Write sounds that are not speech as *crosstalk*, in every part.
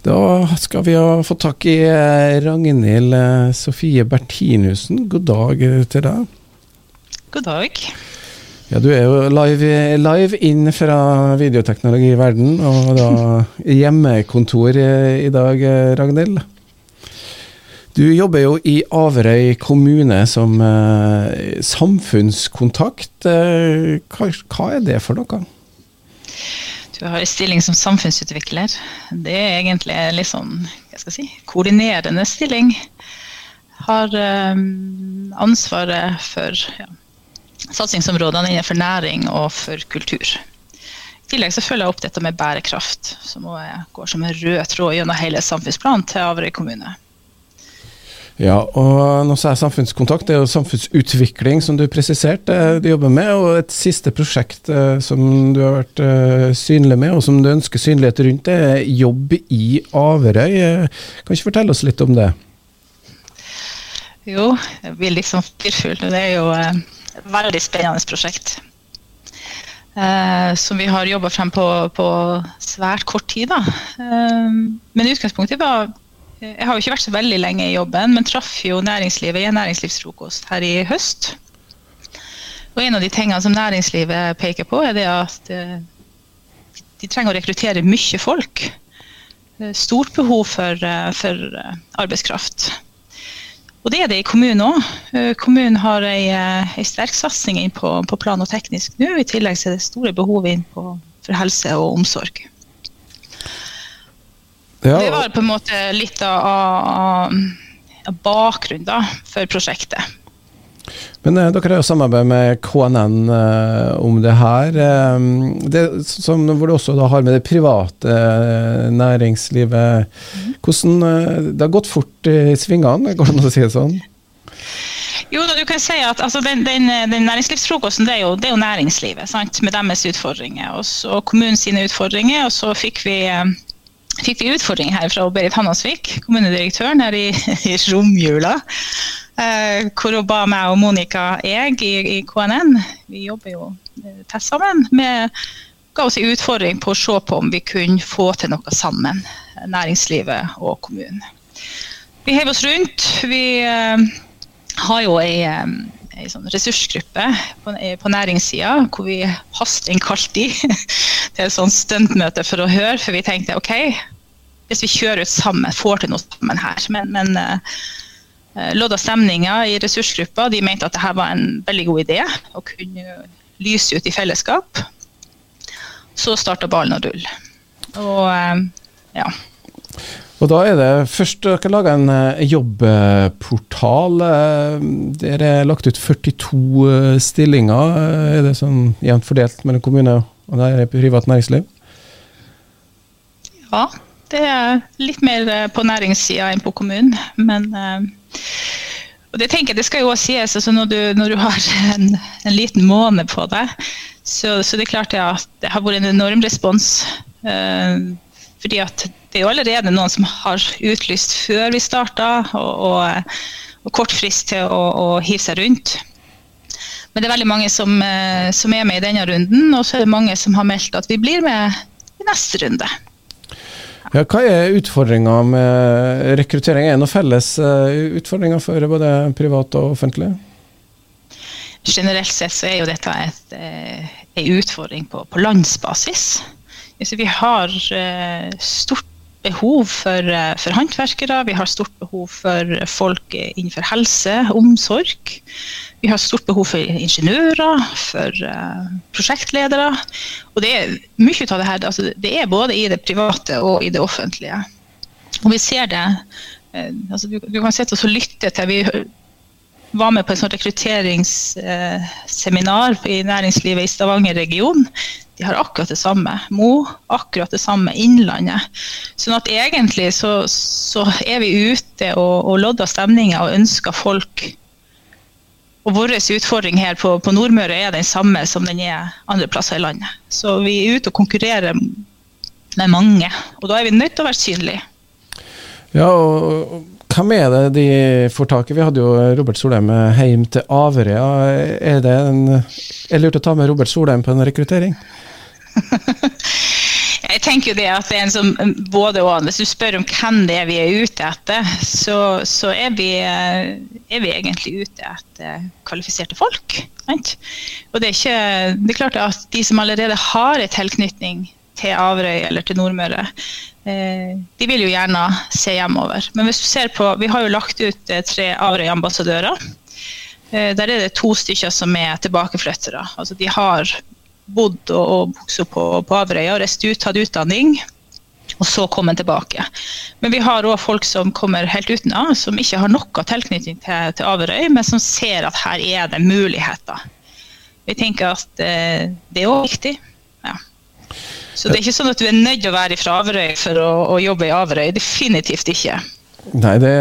Da skal vi ha fått tak i eh, Ragnhild eh, Sofie Bertinussen. God dag eh, til deg. God dag. Ja, Du er jo live, live inn fra videoteknologi i verden, og da *laughs* hjemmekontor i dag, Ragnhild. Du jobber jo i Averøy kommune som samfunnskontakt. Hva, hva er det for noe? Du har en stilling som samfunnsutvikler. Det er egentlig litt sånn hva skal jeg si, koordinerende stilling. Har um, ansvaret for ja, satsingsområdene innenfor næring og for kultur. I tillegg så følger jeg opp dette med bærekraft, som går som en rød tråd gjennom hele samfunnsplanen til Averøy kommune. Ja, og nå sa jeg samfunnskontakt. Det er jo samfunnsutvikling som du presiserte du jobber med, og et siste prosjekt eh, som du har vært eh, synlig med, og som du ønsker synlighet rundt, det er jobb i Averøy. Eh, kan ikke fortelle oss litt om det? Jo, jeg blir liksom firfull. Det er jo et veldig spennende prosjekt. Eh, som vi har jobba frem på, på, svært kort tid. Da. Eh, men utgangspunktet var jeg har jo ikke vært så veldig lenge i jobben, men traff jo næringslivet i en næringslivsfrokost her i høst. Og en av de tingene som næringslivet peker på, er det at eh, de trenger å rekruttere mye folk. Eh, stort behov for, eh, for arbeidskraft. Og det er det i kommunen òg. Kommunen har ei, sterk satsing inn på, på, plan og teknisk nå. I tillegg er det store behov inn på, for helse og omsorg. Ja. Det var på en måte litt av, av bakgrunnen da, for prosjektet. Men eh, dere har jo samarbeid med KNN eh, om det her. Eh, det, som, hvor du også har med det private eh, næringslivet. Mm. Hvordan, eh, det har gått fort i svingene, går det an å si det sånn? Jo, du kan si at altså, den, den, den, Næringslivsfrokosten det er, jo, det er jo næringslivet sant? med deres utfordringer. Og, og kommunens utfordringer. Og så fikk vi eh, fikk vi utfordring her fra Berit Hannasvik, kommunedirektøren her i, i romjula. Eh, hvor hun ba meg og Monica Eg i, i, KNN, vi jobber jo eh, tett sammen, med, ga oss en utfordring på å se på om vi kunne få til noe sammen, næringslivet og kommunen. Vi heiv oss rundt. Vi eh, har jo ei eh, ei sånn ressursgruppe på, på næringssida hvor vi hasteinnkalt de *laughs* til et sånt stuntmøte for å høre, for vi tenkte OK, hvis vi kjører ut sammen, får til noe sammen her. Men, men uh, lodda stemninga i ressursgruppa, de mente at dette var en veldig god idé å kunne lyse ut i fellesskap. Så starta ballen å rulle. Og uh, ja. Og da er det først dere laga en jobbportal. Dere er lagt ut 42 eh, stillinger. Er det sånn jevnt fordelt mellom kommune og det er privat næringsliv? Ja, det er litt mer på næringssida enn på kommunen. Men og det tenker jeg, det skal jo også sies, altså når, du, når du har *laughs* en, en, liten måned på deg, så, så det er klart at det har vært en enorm respons. fordi at det er jo allerede noen som har utlyst før vi starta, og, og, og, kort frist til å, å, hive seg rundt. Men det er veldig mange som, eh, som, er med i denne runden, og så er det mange som har meldt at vi blir med i neste runde. Ja, hva er utfordringa med rekruttering? Er det noen felles eh, utfordringer for både privat og offentlig? Generelt sett så er jo dette en eh, utfordring på, på landsbasis. vi har stort behov for, for håndverkere, vi har stort behov for folk innenfor helse, omsorg. Vi har stort behov for ingeniører, for uh, prosjektledere. Og det er mye av det her altså det er både i det private og i det offentlige. Og vi ser det uh, altså du, du, kan sitte og lytte til Vi var med på et rekrutteringsseminar uh, i næringslivet i Stavanger region de har akkurat det samme. Mo, akkurat det samme. Innlandet. Sånn at egentlig så, så er vi ute og, og lodder stemninger og ønsker folk Og vår utfordring her på, på, Nordmøre er den samme som den er andre plasser i landet. Så vi er ute og konkurrerer med mange. Og da er vi nødt til å være synlige. Ja, og hvem er det de får tak i? Vi hadde jo Robert Solheim hjem til Averøya. Er det en, er det lurt å ta med Robert Solheim på en rekruttering? *laughs* jeg tenker jo det at det er en som både og. Hvis du spør om hvem det er vi er ute etter, så, så er, vi, eh, er, vi, egentlig ute etter kvalifiserte folk. Right? Og det er, ikke, det er klart at de som allerede har en tilknytning til Averøy eller til Nordmøre, eh, de vil jo gjerne se hjemover. Men hvis du ser på, vi har jo lagt ut eh, tre Averøy-ambassadører. Der er det to stykker som er tilbakeflyttere. Altså de har bodd og, og vokst opp på, på Averøya, reist ut, tatt utdanning. Og så komme tilbake. Men vi har òg folk som kommer helt utenfra, som ikke har noe tilknytning til, til Averøy, men som ser at her er det muligheter. Vi tenker at eh, det er òg viktig. Ja. Så det er ikke sånn at du er nødt til å være fra Averøy for å, å jobbe i Averøy. Definitivt ikke. Nei, det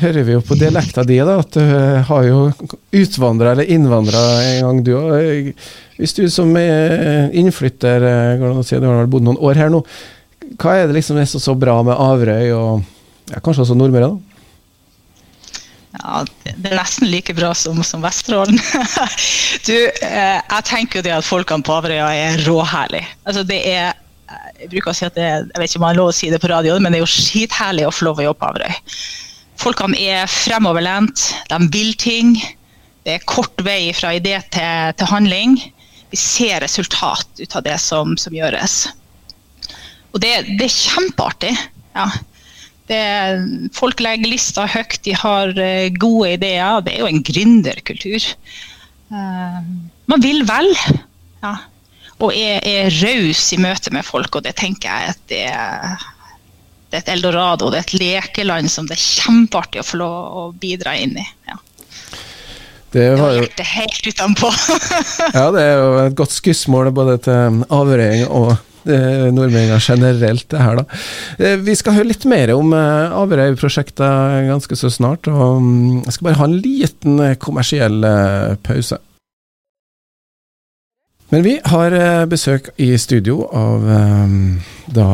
hører vi jo på dialekta di, da. At du har jo utvandra eller innvandra en gang, du òg. Hvis du som innflytter, si, du har bodd noen år her nå, hva er det liksom som er så, bra med Averøy og ja, kanskje også Nordmøre? da? Ja, Det er nesten like bra som, som Vesterålen. *laughs* du, eh, jeg tenker jo det at folkene på Averøya er råherlige. Altså, det er jeg bruker å si at det, jeg vet ikke om jeg har lov å si det på radioen, men det er jo skitherlig å få lov å jobbe på Averøy. Folkene er fremoverlent, de vil ting. Det er kort vei fra idé til, til handling vi ser resultat ut av det som, som gjøres. Og det, det er kjempeartig. Ja. Det, folk legger lista høyt, de har uh, gode ideer. Det er jo en gründerkultur. Uh, man vil vel. Ja. Og er, er raus i møte med folk, og det tenker jeg at det, er, det er et eldorado. Det er et lekeland som det er kjempeartig å få lov å bidra inn i. Ja. Det var jo hjertet helt utenpå. *laughs* ja, det er jo et godt skussmål både til Averøy og nordmenn generelt, det her, da. Eh, vi skal høre litt mer om eh, Averøy-prosjektet ganske så snart. og mm, Jeg skal bare ha en liten eh, kommersiell pause. Men vi har eh, besøk i studio av eh, da,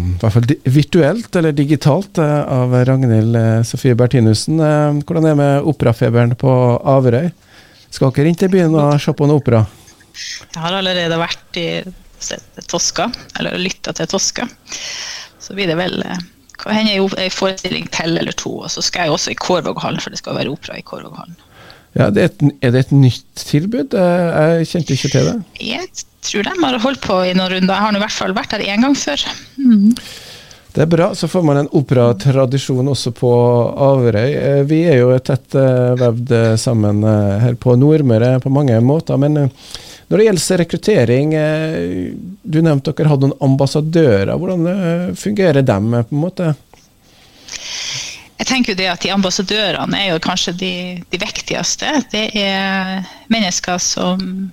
i hvert fall virtuelt eller digitalt, eh, av Ragnhild Sofie Bertinussen. Hvordan er det med operafeberen på Averøy? Skal dere til byen og se på en opera? Jeg har allerede vært i Toska, eller lytta til Toska. Så blir det vel hva hender en forestilling til eller to. Og så skal jeg også i Kårvåghallen, for det skal være opera i Kårvåghallen. Ja, det er, et, er, det et nytt tilbud? Eh, jeg kjente ikke til det. Jeg tror de har holdt på i noen runder. Jeg har i hvert fall vært der én gang før. Mm. Det er bra. Så får man en operatradisjon også på Averøy. Eh, vi er jo tett eh, vevd sammen her på Nordmøre på mange måter. Men når det gjelder rekruttering, du nevnte dere hadde noen ambassadører. Hvordan fungerer dem på en måte? Jeg tenker jo det at De ambassadørene er jo kanskje de, de viktigste. Det er mennesker som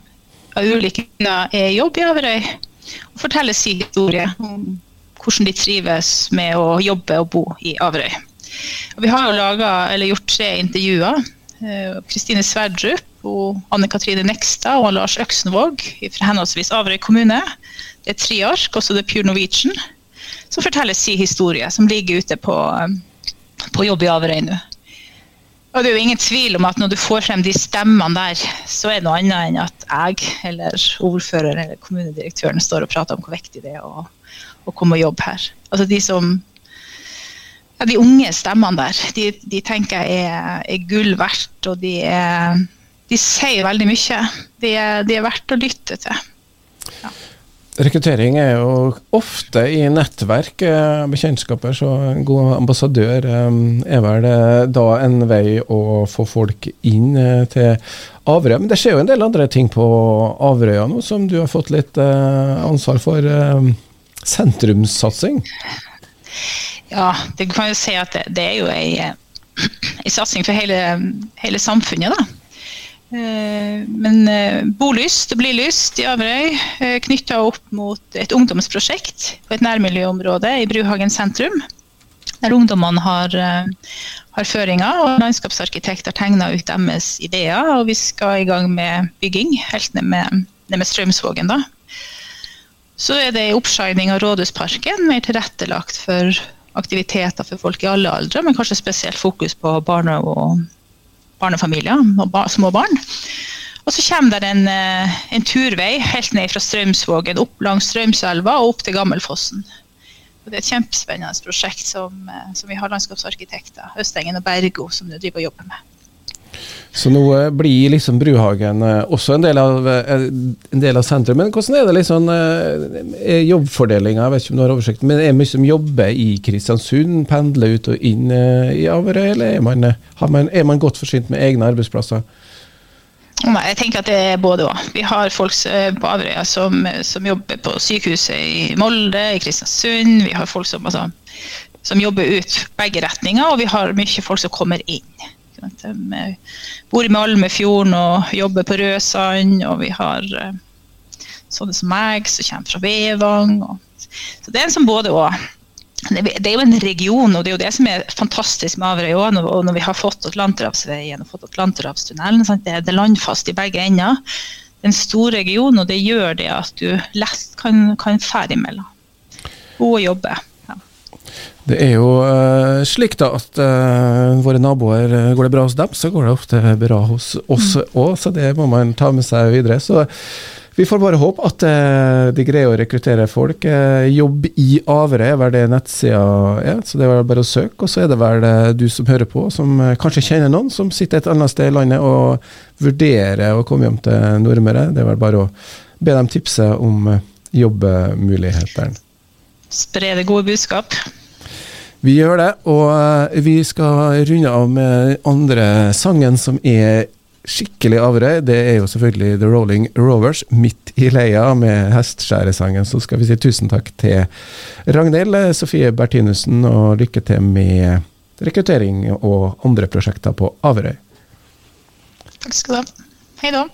av ulike grunner er i jobb i Averøy og forteller sin historie om hvordan de trives med å jobbe og bo i Averøy. Og vi har jo laget, gjort tre intervjuer. Eh, Kristine Sverdrup, Anne Katrine Nekstad og Lars Øksenvåg fra henholdsvis Averøy kommune. Det er tre ark, også det Pure Norwegian, som forteller sin historie, som ligger ute på på jobb i Averøy nå. Og det er jo ingen tvil om at når du får frem de stemmene der, så er det noe annet enn at jeg eller ordføreren eller kommunedirektøren står og prater om hvor viktig det er å, å komme og jobbe her. Altså de som ja, De unge stemmene der, de, de tenker jeg er, er, gull verdt, og de, er, de sier veldig mye. De er, de er verdt å lytte til. Ja. Rekruttering er jo ofte i nettverk, eh, bekjentskaper, så en god ambassadør eh, er vel eh, da en vei å få folk inn til Averøya. Men det skjer jo en del andre ting på Averøya nå, som du har fått litt ansvar for. Sentrumssatsing? Ja, det kan jo si at det, det er jo ei, *clears throat* ei satsing for hele, hele samfunnet, da. Eh, men eh, bolyst og Blilyst i Averøy eh, knytta opp mot et ungdomsprosjekt på et nærmiljøområde i Bruhagen sentrum. Der ungdommene har, har føringer, og landskapsarkitekt har tegna ut deres ideer. Og vi skal i gang med bygging helt ned med, ned med Strømsvågen. da. Så er det oppshining av Rådhusparken, mer tilrettelagt for aktiviteter for folk i alle aldre, men kanskje spesielt fokus på barne- og barnefamilier og små barn. Og så kommer det en, en turvei helt ned fra Strømsvågen, opp langs Strømselva og opp til Gammelfossen. Og det er et kjempespennende prosjekt som, som vi har landskapsarkitekter, Østengen og Bergo, som nå driver og jobber med. Så nå blir liksom Bruhagen eh, også en del av, eh, en del av sentrum. Men hvordan er det liksom jobbfordelinga? Jeg vet ikke om du har oversikt, men er mye som jobber i Kristiansund? Pendler ut og inn i Averøy, eller er man, man, er man godt forsynt med egne arbeidsplasser? Nei, jeg tenker at det er både òg. Vi har folk på Averøya som, som, jobber på sykehuset i Molde, i Kristiansund. Vi har folk som, altså, som jobber ut begge retninger, og vi har mye folk som kommer inn. Eh, bor i Malmefjorden og jobber på Rødsand, og vi har eh, sånne som meg som kommer fra Vevang. Så det er en som både og. Det er jo en region, og det er jo det som er fantastisk med Averøy òg. Når vi har fått Atlanterhavsveien og fått Atlanterhavstunnelen, det er landfast i begge ender. Det er en stor region, og det gjør det at du lett kan, kan fære imellom. Og jobbe. Det er jo uh, slik da at uh, våre naboer uh, Går det bra hos dem, så går det ofte bra hos oss òg, mm. så det må man ta med seg videre. Så vi får bare håpe at de greier å rekruttere folk. jobb i Averøy er vel det nettsida er, så det er bare å søke. Og så er det vel du som hører på, som kanskje kjenner noen som sitter et annet sted i landet og vurderer å komme hjem til Nordmøre. Det er vel bare å be dem tipse om jobbmulighetene. Spre det gode budskap. Vi gjør det, og eh, vi skal runde av med andre sangen som er skikkelig avrøy. Det er jo selvfølgelig The Rolling Rovers, midt i leia med hestskjæresangen. Så skal vi si tusen takk til Ragnhild Sofie Bertinussen, og lykke til med rekruttering og andre prosjekter på Averøy. Takk skal du ha. Hei da.